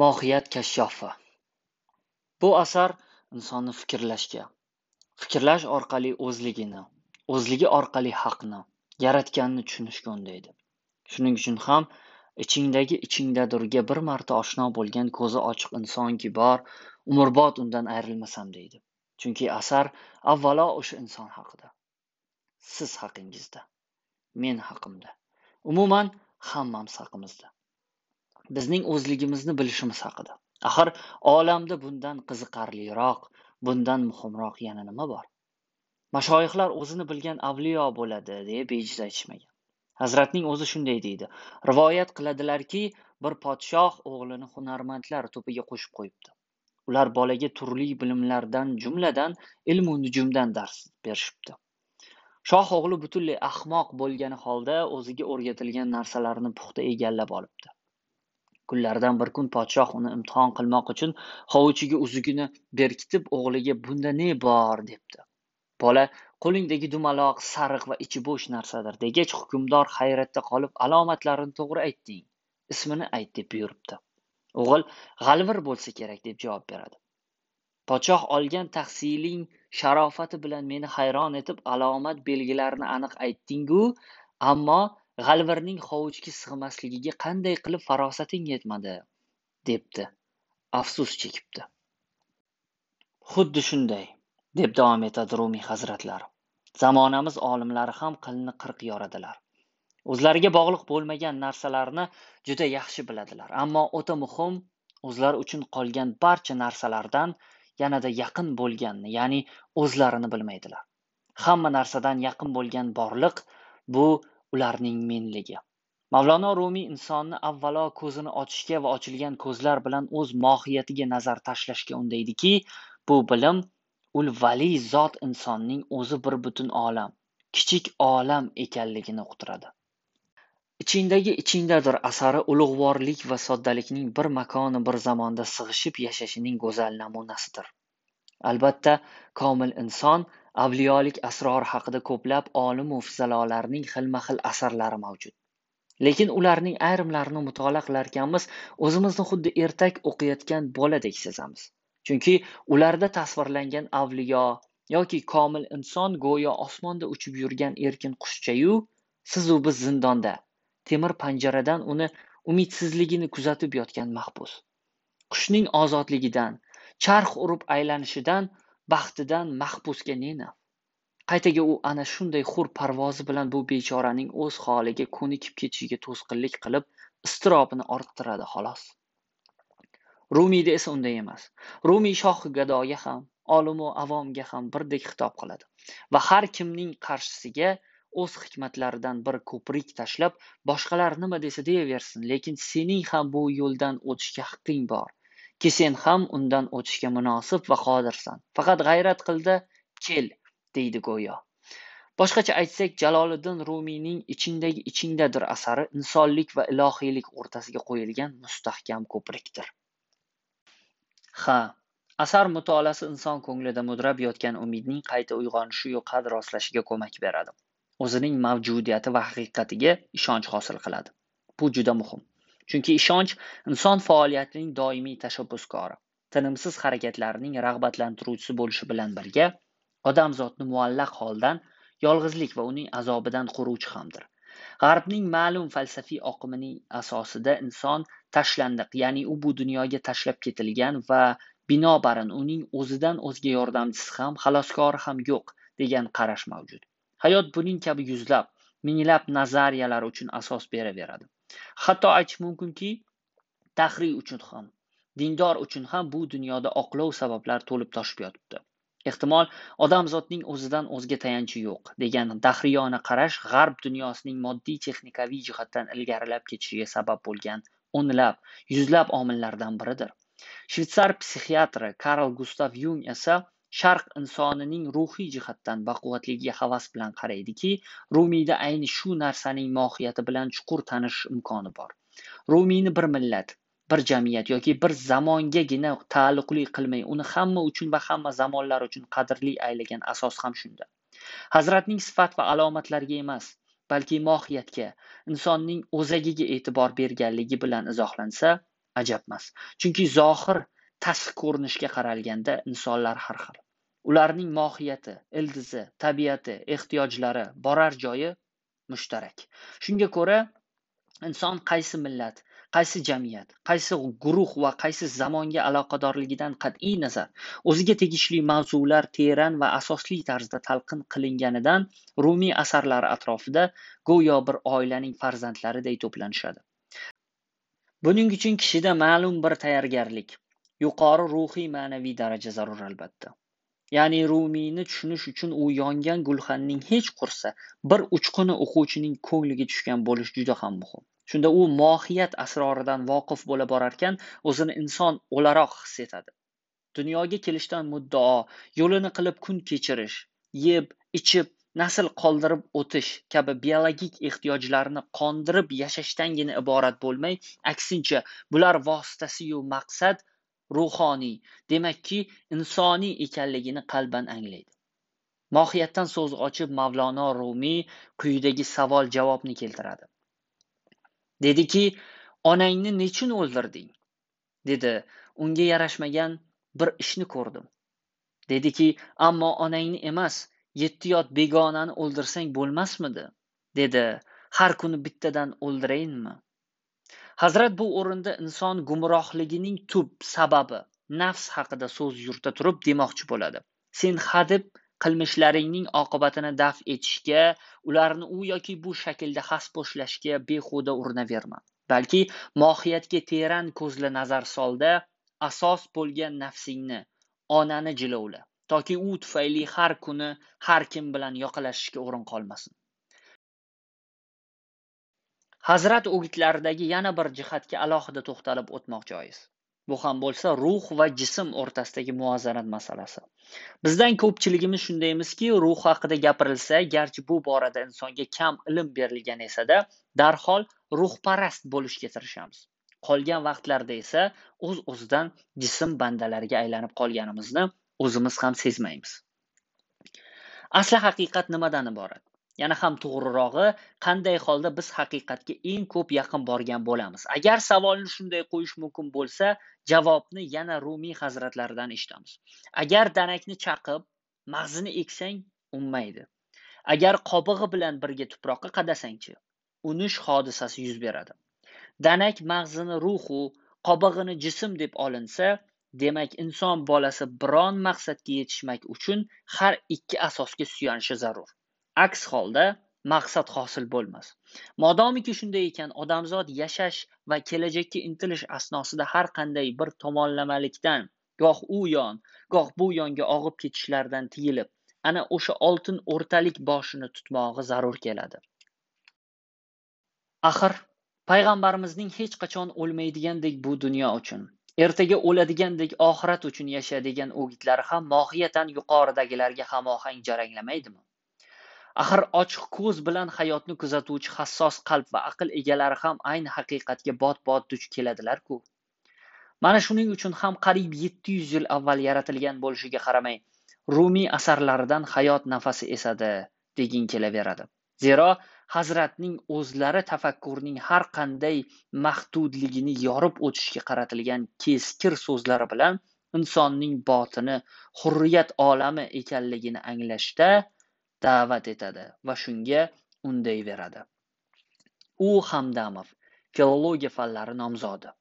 Mohiyat kashshofi Bu asar insonni fikrlashga, fikrlash orqali o'zligini, o'zligi orqali haqni, Yaratganni tushunishga undaydi. Shuning uchun ham ichingdagi ichingdadurga bir marta oshno bo'lgan ko'zi ochiq insonki bor, umrbod undan ayrilmasam deydi. Chunki asar avvalo o'sha inson haqida. Siz haqingizda, men haqimda, umuman hammamiz haqimizda. Bizning o'zligimizni bilishimiz haqida. Axir olamda bundan qiziqarliroq, bundan muhimroq yana nima bor? mashoyihlar o'zini bilgan avliyo bo'ladi deb bejiz aytishmagan. Hazratning o'zi shunday deydi. Rivoyat qiladilarki, bir podshoh o'g'lini hunarmandlar to'piga qo'shib qo'yibdi. Ular bolaga turli bilimlardan, jumladan ilmu nujumdan dars berishibdi. Shoh o'g'li butunlay ahmoq bo'lgani holda o'ziga o'rgatilgan narsalarni puxta egallab olibdi. Kunlardan bir kun podshoh uni imtihon qilmoq uchun hovuchiga uzugini berkitib o'g'liga bunda ne bor debdi. Bola qo'lingdagi dumaloq, sariq va ichi bo'sh narsadir degach hukmdor hayratda qolib alomatlarini to'g'ri aytding, ismini ayt deb buyuribdi. O'g'il g'alvir bo'lsa kerak deb javob beradi. Podshoh olgan tahsiling sharofati bilan meni hayron etib alomat belgilarini aniq aytdingu, ammo g'alvirning hovuchga sig'masligiga qanday qilib farosating yetmadi debdi. Afsus chekibdi. Xuddi shunday deb davom etadi rumiy hazratlari. Zamonamiz olimlari ham qilni qirq yoradilar. O'zlariga bog'liq bo'lmagan narsalarni juda yaxshi biladilar. Ammo o'ta muhim o'zlari uchun qolgan barcha narsalardan yanada yaqin bo'lganini ya'ni o'zlarini bilmaydilar. Hamma narsadan yaqin bo'lgan borliq bu ularning menligi. Mavlono rumiy insonni avvalo ko'zini ochishga va ochilgan ko'zlar bilan o'z mohiyatiga nazar tashlashga undaydiki bu bilim ul valiy zot insonning o'zi bir butun olam kichik olam ekanligini uqtiradi. Ichingdagi ichingdadir asari ulug'vorlik va soddalikning bir makoni bir zamonda sig'ishib yashashining go'zal namunasidir. Albatta komil inson avliyolik asrori haqida ko'plab olimu fizalolarning xilma xil asarlari mavjud. Lekin ularning ayrimlarini mutolaa qilarkanmiz o'zimizni xuddi ertak o'qiyotgan boladek sezamiz. Chunki ularda tasvirlangan avliyo yoki komil inson go'yo osmonda uchib yurgan erkin qushchayu sizu biz zindonda temir panjaradan uni umidsizligini kuzatib yotgan mahbus. Qushning ozodligidan charx urib aylanishidan baxtidan mahbusga ne naf qaytaga u ana shunday hur parvozi bilan bu bechoraning o'z holiga ko'nikib ketishiga to'sqinlik qilib iztirobini orttiradi xolos. Rumiyda esa unday emas. Rumiy shohi gadoga ham olimu avomga ham birdek xitob qiladi va har kimning qarshisiga o'z hikmatlaridan bir ko'prik tashlab boshqalar nima desa deyaversin lekin sening ham bu yo'ldan o'tishga haqqing bor. Ki sen ham undan o'tishga munosib va qodirsan. Faqat g'ayrat qildi kel deydi go'yo. Boshqacha aytsak jaloliddin rumiyning ichingdagi ichingdadir asari insonlik va ilohiylik o'rtasiga qo'yilgan mustahkam ko'prikdir. Ha asar mutolaasi inson ko'nglida mudrab yotgan umidning qayta uyg'onishiyu qad rostlashiga ko'mak beradi. O'zining mavjudiyati va haqiqatiga ishonch hosil qiladi. Bu juda muhim. Chunki ishonch inson faoliyatining doimiy tashabbuskori tinimsiz harakatlarining rag'batlantiruvchisi bo'lishi bilan birga odamzodni muallaq holdan yolg'izlik va uning azobidan quruvchi hamdir. G'arbning ma'lum falsafiy oqimining asosida inson tashlandiq ya'ni u bu dunyoga tashlab ketilgan va binobarin uning o'zidan o'zga yordamchisi ham xaloskori ham yo'q degan qarash mavjud. Hayot buning kabi yuzlab minglab nazariyalar uchun asos beraveradi. Hatto aytish mumkinki tahriy uchun ham dindor uchun ham bu dunyoda oqlov sabablar to'lib toshib yotibdi. Ehtimol odamzodning o'zidan o'zga tayanchi yo'q degan dahriyona qarash g'arb dunyosining moddiy texnikaviy jihatdan ilgarilab ketishiga sabab bo'lgan o'nlab yuzlab omillardan biridir. Shvetsar psixiatri karl gustav yung esa sharq insonining ruhiy jihatdan baquvvatligiga havas bilan qaraydiki rumiyda ayni shu narsaning mohiyati bilan chuqur tanishish imkoni bor. Rumiyni bir millat bir jamiyat yoki bir zamongagina taalluqli qilmay uni hamma uchun va hamma zamonlar uchun qadrli aylagan asos ham shunda. Hazratning sifat va alomatlariga emas balki mohiyatga insonning o'zagiga e'tibor berganligi bilan izohlansa ajabmas. Chunki zohir tashqi ko'rinishga qaralganda insonlar har xil. Ularning mohiyati ildizi tabiati ehtiyojlari borar joyi mushtarak. Shunga ko'ra inson qaysi millat qaysi jamiyat qaysi guruh va qaysi zamonga aloqadorligidan qat'iy nazar o'ziga tegishli mavzular teran va asosli tarzda talqin qilinganidan rumiy asarlari atrofida go'yo bir oilaning farzandlariday to'planishadi. Buning uchun kishida ma'lum bir tayyorgarlik yuqori ruhiy ma'naviy daraja zarur albatta. Ya'ni rumiyni tushunish uchun u yongan gulxanning hech qursa bir uchquni o'quvchining ko'ngliga tushgan bo'lishi juda ham muhim. Shunda u mohiyat asroridan voqif bo'la borarkan o'zini inson o'laroq his etadi. Dunyoga kelishdan muddao yo'lini qilib kun kechirish yeb ichib nasl qoldirib o'tish kabi biologik ehtiyojlarni qondirib yashashdangina iborat bo'lmay aksincha bular vositasiyu maqsad ruhoniy demakki insoniy ekanligini qalban anglaydi mohiyatdan so'z ochib mavlono rumiy quyidagi savol javobni keltiradi Dediki, onangni nechun o'ldirding? dedi. Unga yarashmagan bir ishni ko'rdim. Dediki, ammo onangni emas, yetti yot begonani o'ldirsang bo'lmasmidi? dedi. Har kuni bittadan o'ldirayinmi? Hazrat bu o'rinda inson gumrohligining tub sababi nafs haqida so'z yurita turib demoqchi bo'ladi. Sen hadeb qilmishlaringning oqibatini daf etishga ularni u yoki bu shaklda xaspo'shlashga behuda urinaverma balki mohiyatga teran ko'zli nazar solda asos bo'lgan nafsingni onani jilovla toki u tufayli har kuni har kim bilan yoqalashishga o'rin qolmasin hazrat o'gitlaridagi yana bir jihatga alohida to'xtalib o'tmoq joiz bu ham bo'lsa ruh va jism o'rtasidagi muvozanat masalasi. Bizdan ko'pchiligimiz shundaymizki ruh haqida gapirilsa garchi bu borada insonga kam ilm berilgan esada darhol ruhparast bo'lishga tirishamiz. Qolgan vaqtlarda esa o'z o'zidan jism bandalariga aylanib qolganimizni o'zimiz ham sezmaymiz. Asli haqiqat nimadan iborat? Yana ham to'g'rirog'i qanday holda biz haqiqatga eng ko'p yaqin borgan bo'lamiz? Agar savolni shunday qo'yish mumkin bo'lsa javobni yana rumiy hazratlaridan eshitamiz. Agar danakni chaqib mag'zini eksang unmaydi. Agar qobig'i bilan birga tuproqqa qadasangchi unish hodisasi yuz beradi. Danak mag'zini ruhu qobig'ini jism deb olinsa demak inson bolasi biron maqsadga yetishmak uchun har ikki asosga suyanishi zarur. Aks holda maqsad hosil bo'lmas. Modomiki shunday ekan odamzod yashash va kelajakka intilish asnosida har qanday bir tomonlamalikdan goh u yon goh bu yonga og'ib ketishlaridan tiyilib ana o'sha oltin o'rtalik boshini tutmog'i zarur keladi. Axir payg'ambarimizning hech qachon o'lmaydigandek bu dunyo uchun ertaga o'ladigandek oxirat uchun yasha degan o'gitlari ham mohiyatan yuqoridagilarga hamohang jaranglamaydimi axir ochiq ko'z bilan hayotni kuzatuvchi hassos qalb va aql egalari ham ayni haqiqatga bot bot duch keladilar-ku. Mana shuning uchun ham qariyb yetti yuz yil avval yaratilgan bo'lishiga qaramay rumiy asarlaridan hayot nafasi esadi deging kelaveradi. Zero hazratning o'zlari tafakkurning har qanday mahdudligini yorib o'tishga qaratilgan keskir so'zlari bilan insonning botini hurriyat olami ekanligini anglashda da'vat etadi va shunga undayveradi. U hamdamov filologiya fanlari nomzodi.